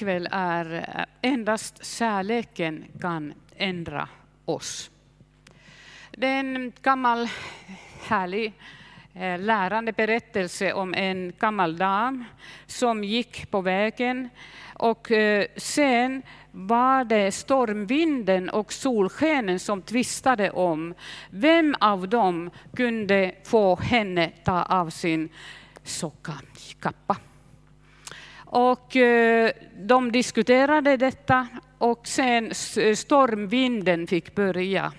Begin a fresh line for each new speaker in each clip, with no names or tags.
kväll är eh, endast kärleken kan ändra oss. Det är en gammal härlig eh, lärande berättelse om en gammal dam som gick på vägen och eh, sen var det stormvinden och solskenen som tvistade om vem av dem kunde få henne ta av sin sockakappa. Och eh, de diskuterade detta och sen eh, stormvinden fick börja.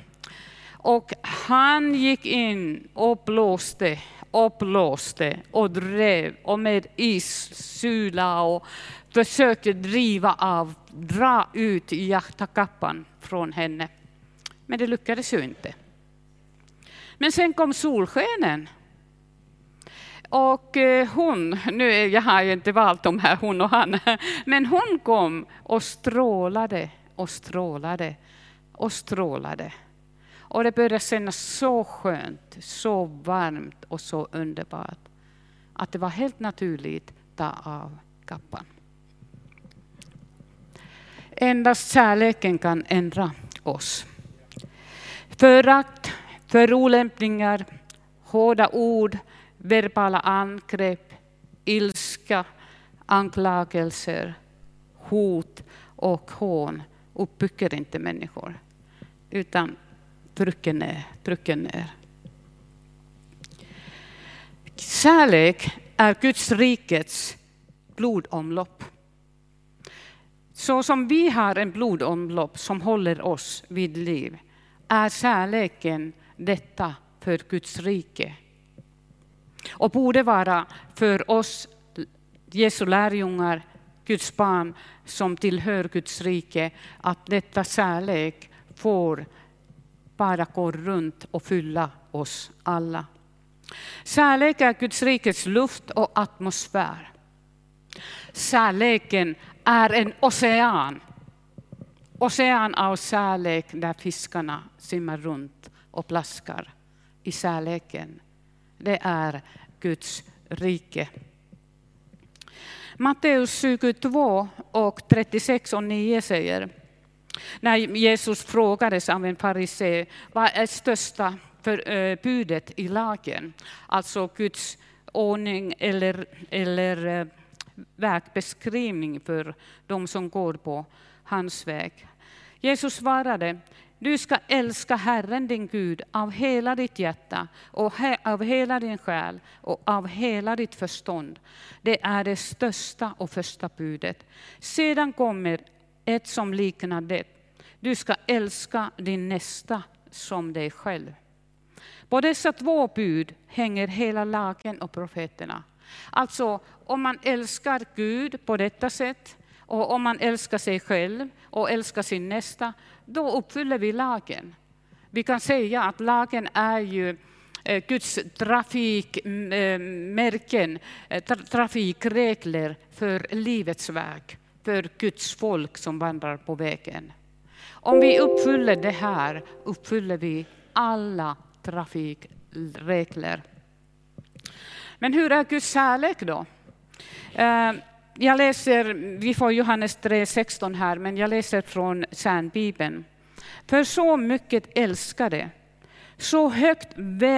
Och han gick in och blåste och blåste och drev och med issula och försökte driva av, dra ut jaktakappan från henne. Men det lyckades ju inte. Men sen kom solskenen och eh, hon, nu jag har ju inte valt de här hon och han, men hon kom och strålade och strålade och strålade. Och det började kännas så skönt, så varmt och så underbart att det var helt naturligt att ta av kappan. Endast kärleken kan ändra oss. Förakt, förolämpningar, hårda ord, verbala angrepp, ilska, anklagelser, hot och hån uppbygger inte människor, utan trycker ner. Trycker ner. Kärlek är Guds rikets blodomlopp. Så som vi har en blodomlopp som håller oss vid liv, är kärleken detta för Guds rike och borde vara för oss Jesu lärjungar, Guds barn som tillhör Guds rike, att detta kärlek får bara gå runt och fylla oss alla. Kärlek är Guds rikets luft och atmosfär. Kärleken är en ocean. Ocean av kärlek där fiskarna simmar runt och plaskar i kärleken det är Guds rike. Matteus 22 och 36 och 9 säger, när Jesus frågades av en farisé, vad är största för, eh, budet i lagen? Alltså Guds ordning eller, eller eh, vägbeskrivning för de som går på hans väg. Jesus svarade, du ska älska Herren din Gud av hela ditt hjärta och av hela din själ och av hela ditt förstånd. Det är det största och första budet. Sedan kommer ett som liknar det. Du ska älska din nästa som dig själv. På dessa två bud hänger hela lagen och profeterna. Alltså, om man älskar Gud på detta sätt och om man älskar sig själv och älskar sin nästa, då uppfyller vi lagen. Vi kan säga att lagen är ju eh, Guds trafikmärken, eh, eh, trafikregler för livets väg, för Guds folk som vandrar på vägen. Om vi uppfyller det här uppfyller vi alla trafikregler. Men hur är Guds kärlek då? Jag läser, vi får Johannes 3.16 här, men jag läser från Kärnbibeln. För så mycket älskade, så högt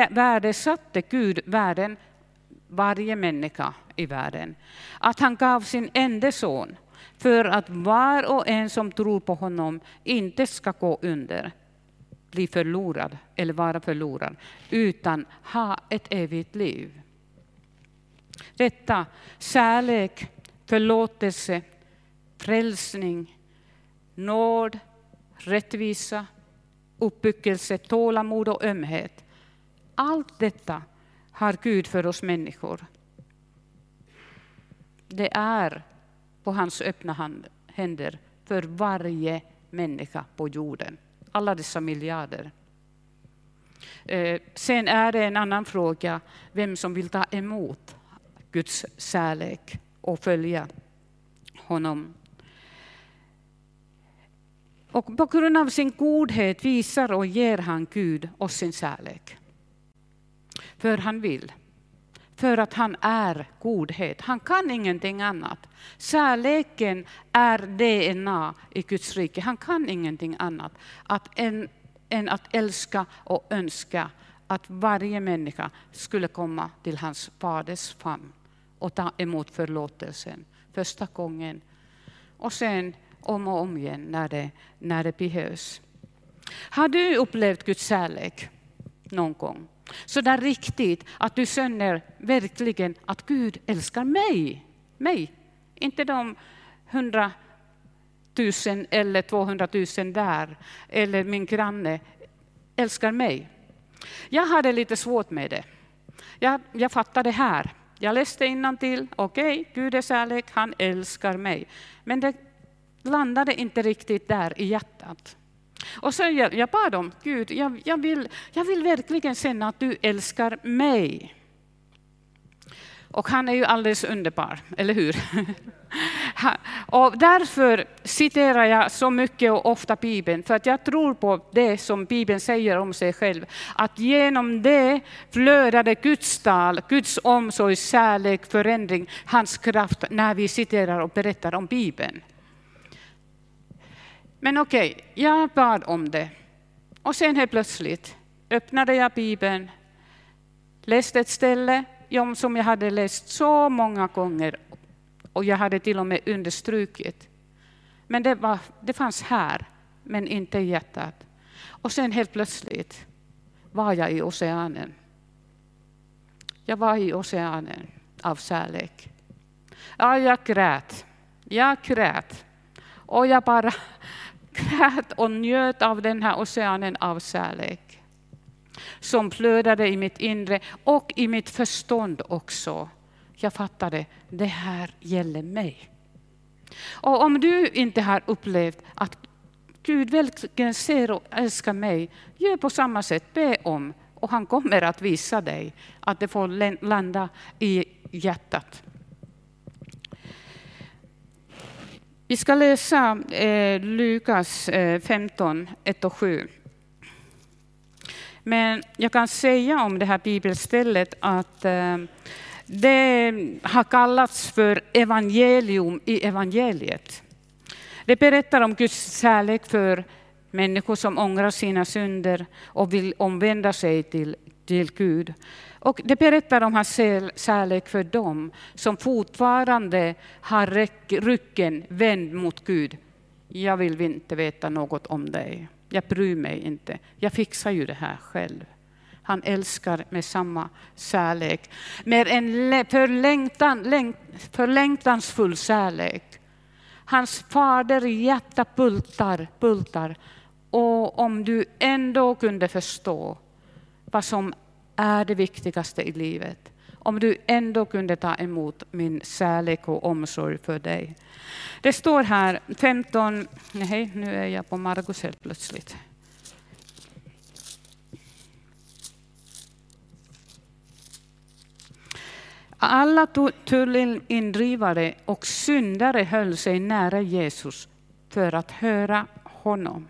värdesatte Gud världen, varje människa i världen, att han gav sin enda son för att var och en som tror på honom inte ska gå under, bli förlorad eller vara förlorad, utan ha ett evigt liv. Detta kärlek förlåtelse, frälsning, nåd, rättvisa, uppbyggelse, tålamod och ömhet. Allt detta har Gud för oss människor. Det är på hans öppna händer för varje människa på jorden. Alla dessa miljarder. Eh, sen är det en annan fråga vem som vill ta emot Guds kärlek och följa honom. Och på grund av sin godhet visar och ger han Gud oss sin kärlek. För han vill. för att han är godhet. Han kan ingenting annat. Kärleken är DNA i Guds rike. Han kan ingenting annat att än, än att älska och önska att varje människa skulle komma till hans faders famn och ta emot förlåtelsen första gången och sen om och om igen när det, när det behövs. Har du upplevt Guds kärlek någon gång? Så där riktigt att du känner verkligen att Gud älskar mig. Mig. Inte de hundratusen eller tvåhundratusen där, eller min granne älskar mig. Jag hade lite svårt med det. Jag, jag fattade det här. Jag läste till. okej, okay, Gud är kärlek, han älskar mig. Men det landade inte riktigt där i hjärtat. Och så jag, jag bad om, Gud, jag, jag, vill, jag vill verkligen känna att du älskar mig. Och han är ju alldeles underbar, eller hur? och därför citerar jag så mycket och ofta Bibeln, för att jag tror på det som Bibeln säger om sig själv. Att genom det flödade Guds tal, Guds omsorg, kärlek, förändring, hans kraft när vi citerar och berättar om Bibeln. Men okej, okay, jag bad om det. Och sen helt plötsligt öppnade jag Bibeln, läste ett ställe som jag hade läst så många gånger och jag hade till och med understrukit. Men det, var, det fanns här, men inte i hjärtat. Och sen helt plötsligt var jag i oceanen. Jag var i oceanen av kärlek. Ja, jag grät. Jag grät. Och jag bara grät och njöt av den här oceanen av kärlek. Som flödade i mitt inre och i mitt förstånd också. Jag fattade, det här gäller mig. Och om du inte har upplevt att Gud verkligen ser och älskar mig, gör på samma sätt, be om. Och han kommer att visa dig att det får landa i hjärtat. Vi ska läsa eh, Lukas eh, 15, 1 och 7. Men jag kan säga om det här bibelstället att eh, det har kallats för evangelium i evangeliet. Det berättar om Guds kärlek för människor som ångrar sina synder och vill omvända sig till, till Gud. Och det berättar om hans kärlek för dem som fortfarande har ryggen vänd mot Gud. Jag vill inte veta något om dig. Jag bryr mig inte. Jag fixar ju det här själv. Han älskar med samma kärlek. Med en förlängtan, förlängtansfull kärlek. Hans fader hjärta bultar, bultar. Och om du ändå kunde förstå vad som är det viktigaste i livet. Om du ändå kunde ta emot min kärlek och omsorg för dig. Det står här 15, nej nu är jag på Margus helt plötsligt. Alla tullindrivare och syndare höll sig nära Jesus för att höra honom.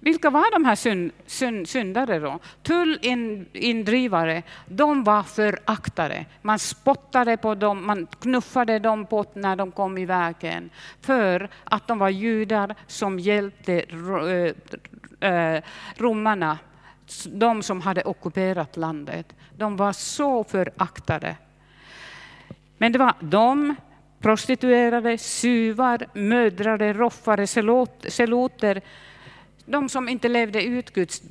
Vilka var de här synd, synd, syndare då? Tullindrivare, de var föraktade. Man spottade på dem, man knuffade dem på när de kom i vägen. För att de var judar som hjälpte eh, eh, romarna, de som hade ockuperat landet. De var så föraktade. Men det var de, prostituerade, suvar, mödrade, roffare, seloter, de som inte levde ut Guds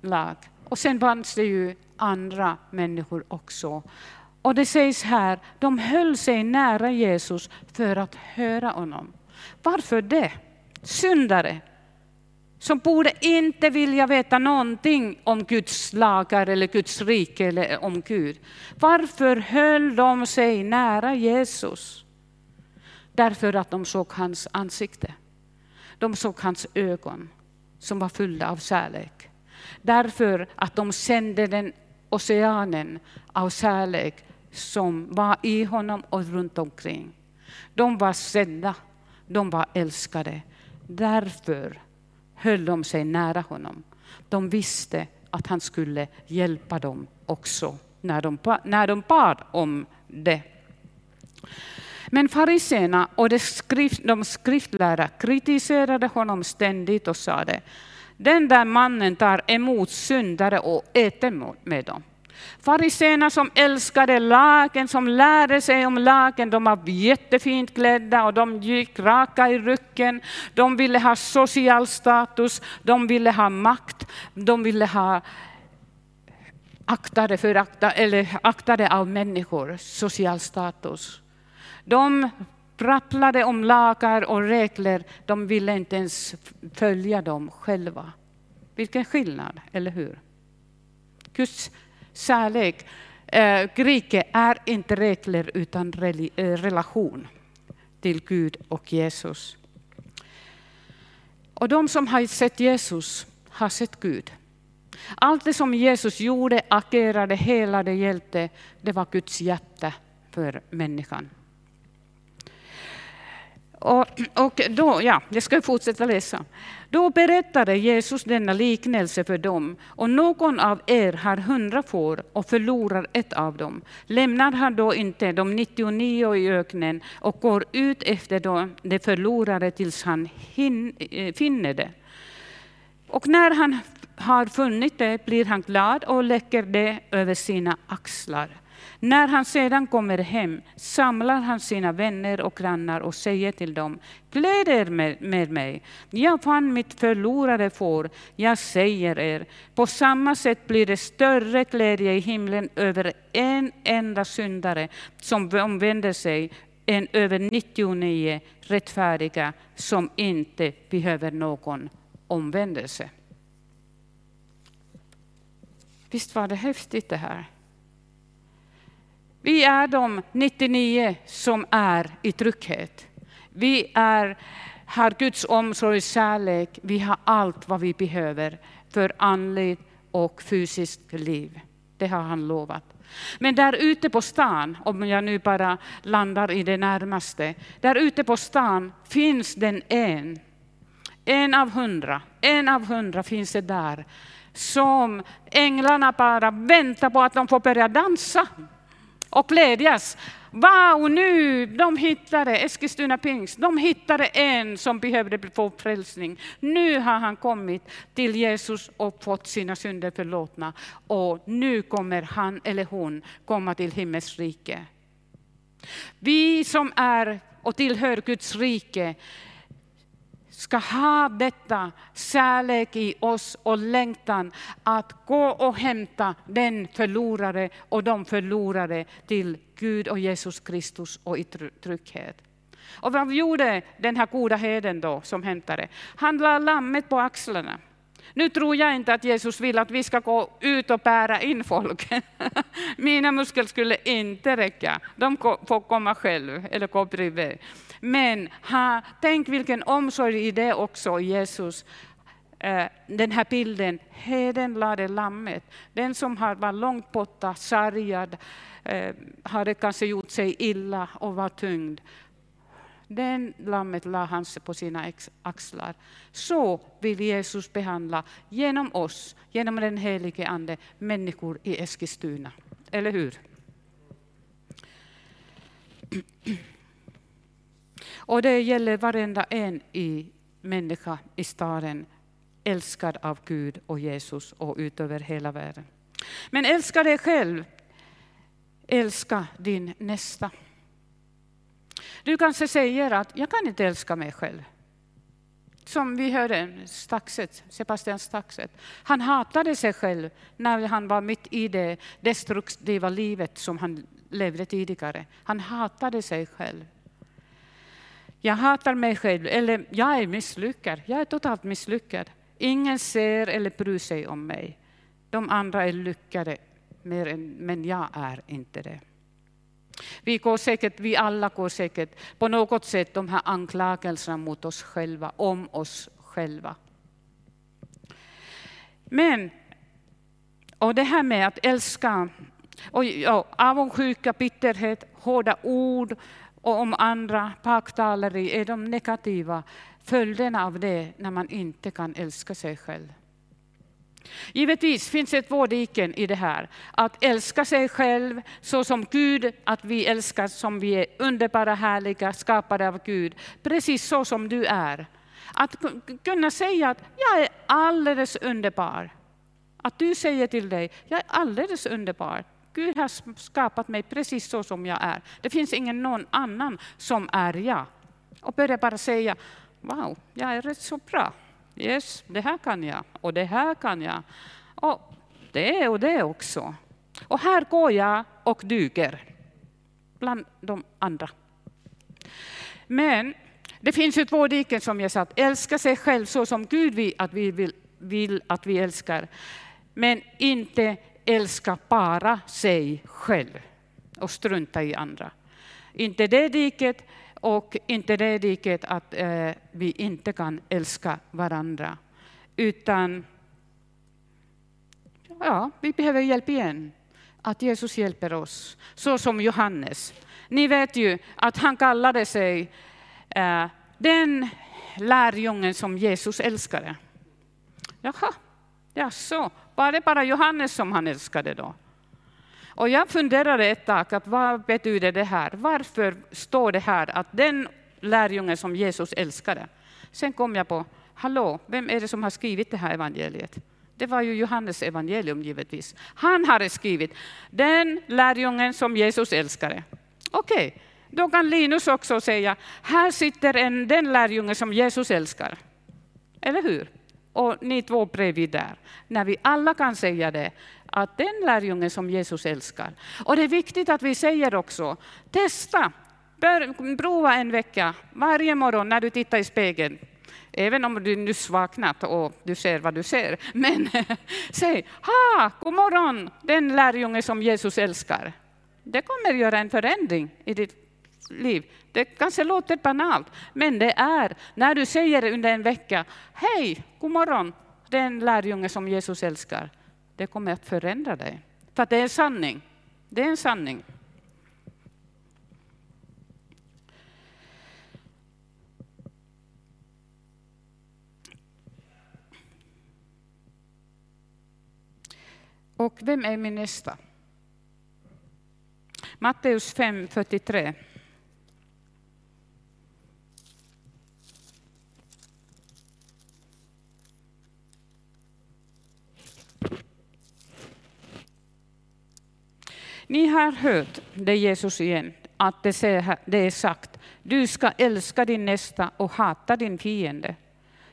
lag. Och sen fanns det ju andra människor också. Och det sägs här, de höll sig nära Jesus för att höra honom. Varför det? Syndare som borde inte vilja veta någonting om Guds lagar eller Guds rike eller om Gud. Varför höll de sig nära Jesus? Därför att de såg hans ansikte. De såg hans ögon som var fulla av kärlek. Därför att de kände den oceanen av kärlek som var i honom och runt omkring. De var sedda, de var älskade. Därför höll de sig nära honom. De visste att han skulle hjälpa dem också när de, när de bad om det. Men fariséerna och de, skrift, de skriftlärda kritiserade honom ständigt och sade, den där mannen tar emot syndare och äter med dem. Fariséerna som älskade lagen, som lärde sig om lagen, de var jättefint klädda och de gick raka i ryggen. De ville ha social status, de ville ha makt, de ville ha aktade, för akta, eller aktade av människor, social status. De prapplade om lagar och regler, de ville inte ens följa dem själva. Vilken skillnad, eller hur? Guds kärlek, eh, Grike är inte regler utan eh, relation till Gud och Jesus. Och de som har sett Jesus har sett Gud. Allt det som Jesus gjorde, agerade, helade, hjälpte, det var Guds hjärta för människan. Och, och då, ja, jag ska fortsätta läsa. Då berättade Jesus denna liknelse för dem. Och någon av er har hundra får och förlorar ett av dem. Lämnar han då inte de 99 i öknen och går ut efter det förlorade tills han hin, eh, finner det. Och när han har funnit det blir han glad och lägger det över sina axlar. När han sedan kommer hem samlar han sina vänner och grannar och säger till dem, gläd er med, med mig, jag fann mitt förlorade får, jag säger er, på samma sätt blir det större glädje i himlen över en enda syndare som omvänder sig än över 99 rättfärdiga som inte behöver någon omvändelse. Visst var det häftigt det här? Vi är de 99 som är i trygghet. Vi är, har Guds omsorg och kärlek. Vi har allt vad vi behöver för andligt och fysiskt liv. Det har han lovat. Men där ute på stan, om jag nu bara landar i det närmaste, där ute på stan finns den en. En av hundra, en av hundra finns det där. Som änglarna bara väntar på att de får börja dansa och glädjas. Wow, nu, de hittade, Eskilstuna pingst, de hittade en som behövde få frälsning. Nu har han kommit till Jesus och fått sina synder förlåtna. Och nu kommer han eller hon komma till himmelsrike. Vi som är och tillhör Guds rike, ska ha detta kärlek i oss och längtan att gå och hämta den förlorare och de förlorade till Gud och Jesus Kristus och i trygghet. Och vad gjorde den här goda heden då som hämtade? Han la lammet på axlarna. Nu tror jag inte att Jesus vill att vi ska gå ut och bära in folk. Mina muskler skulle inte räcka. De får komma själv eller gå bredvid. Men ha, tänk vilken omsorg i det också, Jesus. Eh, den här bilden, heden lade lammet. Den som har varit långt borta, sargad, eh, hade kanske gjort sig illa och var tyngd. Den lammet la han på sina axlar. Så vill Jesus behandla genom oss, genom den helige Ande, människor i Eskilstuna. Eller hur? Och det gäller varenda en i människa i staden, älskad av Gud och Jesus och utöver hela världen. Men älska dig själv. Älska din nästa. Du kanske säger att jag kan inte älska mig själv. Som vi hörde Staxet, Sebastian Staxet. Han hatade sig själv när han var mitt i det destruktiva livet som han levde tidigare. Han hatade sig själv. Jag hatar mig själv, eller jag är misslyckad. Jag är totalt misslyckad. Ingen ser eller bryr sig om mig. De andra är lyckade, men jag är inte det. Vi, går säkert, vi alla går säkert på något sätt de här anklagelserna mot oss själva, om oss själva. Men, och det här med att älska, och, ja, avundsjuka, bitterhet, hårda ord och om andra, baktaleri, är de negativa följderna av det när man inte kan älska sig själv. Givetvis finns ett vårdiken i det här. Att älska sig själv så som Gud, att vi älskar som vi är underbara, härliga, skapade av Gud. Precis så som du är. Att kunna säga att jag är alldeles underbar. Att du säger till dig, jag är alldeles underbar. Gud har skapat mig precis så som jag är. Det finns ingen någon annan som är jag. Och börja bara säga, wow, jag är rätt så bra. Yes, det här kan jag och det här kan jag. Och det och det också. Och här går jag och duger bland de andra. Men det finns ju två diken som jag sa, att älska sig själv så som Gud vill att vi, vill, vill att vi älskar. Men inte älska bara sig själv och strunta i andra. Inte det diket och inte det diket att eh, vi inte kan älska varandra. Utan ja, vi behöver hjälp igen. Att Jesus hjälper oss. Så som Johannes. Ni vet ju att han kallade sig eh, den lärjungen som Jesus älskade. Jaha, Jaså, var det bara Johannes som han älskade då? Och jag funderade ett tag, att vad betyder det här? Varför står det här att den lärjungen som Jesus älskade? Sen kom jag på, hallå, vem är det som har skrivit det här evangeliet? Det var ju Johannes evangelium givetvis. Han hade skrivit, den lärjungen som Jesus älskade. Okej, okay. då kan Linus också säga, här sitter en, den lärjungen som Jesus älskar. Eller hur? Och ni två bredvid där. När vi alla kan säga det, att den lärjungen som Jesus älskar. Och det är viktigt att vi säger också, testa, bör, prova en vecka varje morgon när du tittar i spegeln. Även om du nyss vaknat och du ser vad du ser. Men säg, ha, god morgon, den lärjunge som Jesus älskar. Det kommer göra en förändring i ditt liv. Det kanske låter banalt, men det är när du säger under en vecka, hej, god morgon, den lärjunge som Jesus älskar det kommer att förändra dig. För att det är en sanning. Det är en sanning. Och vem är min nästa? Matteus 5.43 Här hört det Jesus igen, att det är sagt, du ska älska din nästa och hata din fiende.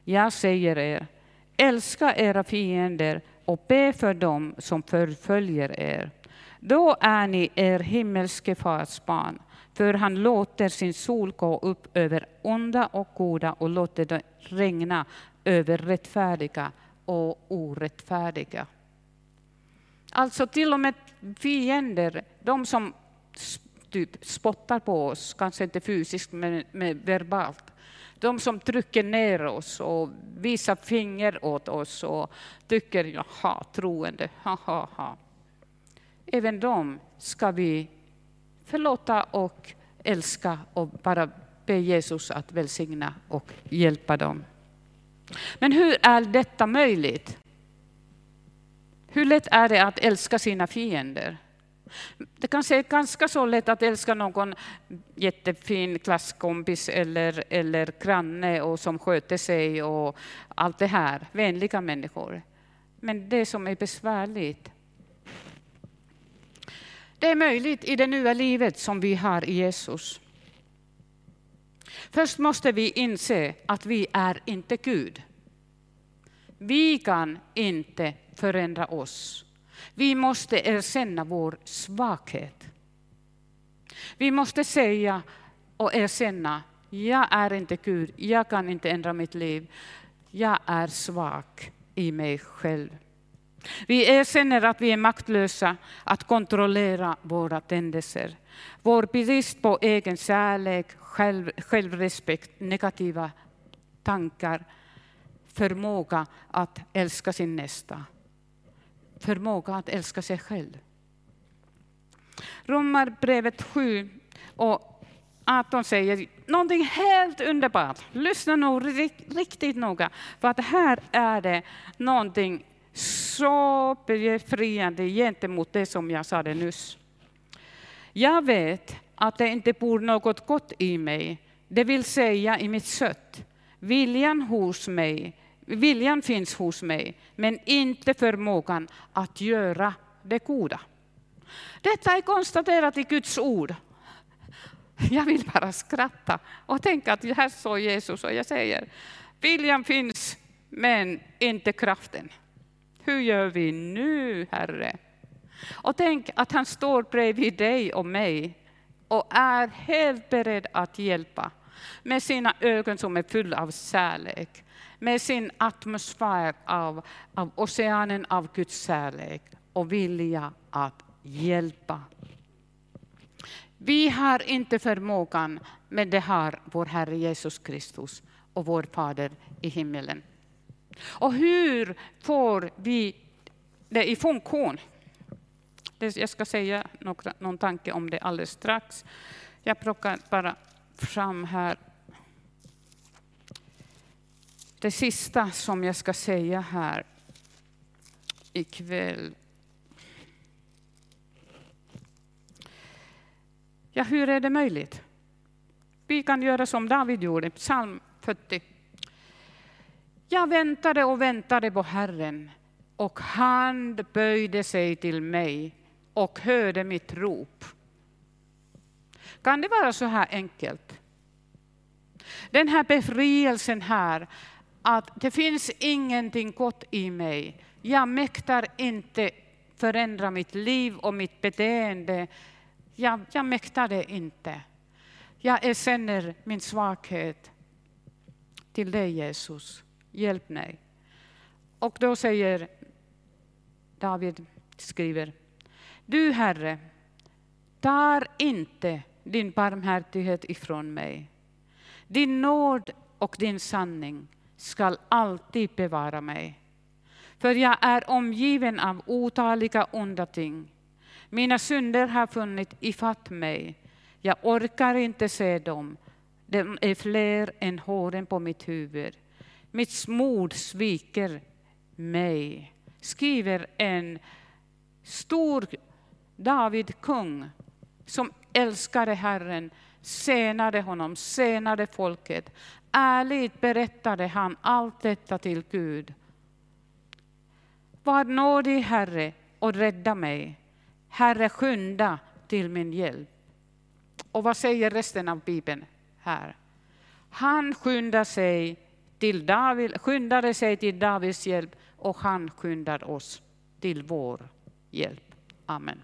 Jag säger er, älska era fiender och be för dem som förföljer er. Då är ni er himmelske fars barn, för han låter sin sol gå upp över onda och goda och låter det regna över rättfärdiga och orättfärdiga. Alltså till och med fiender, de som typ spottar på oss, kanske inte fysiskt men, men verbalt. De som trycker ner oss och visar finger åt oss och tycker jaha, troende, ha ha ha. Även dem ska vi förlåta och älska och bara be Jesus att välsigna och hjälpa dem. Men hur är detta möjligt? Hur lätt är det att älska sina fiender? Det kanske är ganska så lätt att älska någon jättefin klasskompis eller, eller granne och som sköter sig och allt det här, vänliga människor. Men det som är besvärligt, det är möjligt i det nya livet som vi har i Jesus. Först måste vi inse att vi är inte Gud. Vi kan inte förändra oss. Vi måste erkänna vår svaghet. Vi måste säga och erkänna, jag är inte Gud, jag kan inte ändra mitt liv. Jag är svag i mig själv. Vi erkänner att vi är maktlösa att kontrollera våra tendenser. Vår brist på egen kärlek, själv, självrespekt, negativa tankar, förmåga att älska sin nästa förmåga att älska sig själv. Romarbrevet 7 och 18 säger någonting helt underbart. Lyssna nog riktigt noga, för att här är det någonting så befriande gentemot det som jag sade nyss. Jag vet att det inte bor något gott i mig, det vill säga i mitt kött. Viljan, hos mig, viljan finns hos mig, men inte förmågan att göra det goda. Detta är konstaterat i Guds ord. Jag vill bara skratta och tänka att här står Jesus och jag säger, viljan finns men inte kraften. Hur gör vi nu, Herre? Och tänk att han står bredvid dig och mig och är helt beredd att hjälpa med sina ögon som är fulla av kärlek, med sin atmosfär av, av oceanen av Guds kärlek och vilja att hjälpa. Vi har inte förmågan, men det har vår Herre Jesus Kristus och vår Fader i himmelen. Och hur får vi det i funktion? Jag ska säga några, någon tanke om det alldeles strax. Jag plockar bara fram här det sista som jag ska säga här ikväll. Ja, hur är det möjligt? Vi kan göra som David gjorde, psalm 40. Jag väntade och väntade på Herren och han böjde sig till mig och hörde mitt rop. Kan det vara så här enkelt? Den här befrielsen här, att det finns ingenting gott i mig. Jag mäktar inte förändra mitt liv och mitt beteende. Jag, jag mäktar det inte. Jag erkänner min svaghet till dig Jesus. Hjälp mig. Och då säger David, skriver, du Herre, tar inte din barmhärtighet ifrån mig. Din nåd och din sanning skall alltid bevara mig. För jag är omgiven av otaliga onda ting. Mina synder har funnit ifatt mig. Jag orkar inte se dem. De är fler än håren på mitt huvud. Mitt mod sviker mig, skriver en stor David kung som älskade Herren, senade honom, senade folket. Ärligt berättade han allt detta till Gud. Var nådig, Herre, och rädda mig. Herre, skynda till min hjälp. Och vad säger resten av Bibeln här? Han skyndade sig till David, skyndade sig till Davids hjälp och han skyndar oss till vår hjälp. Amen.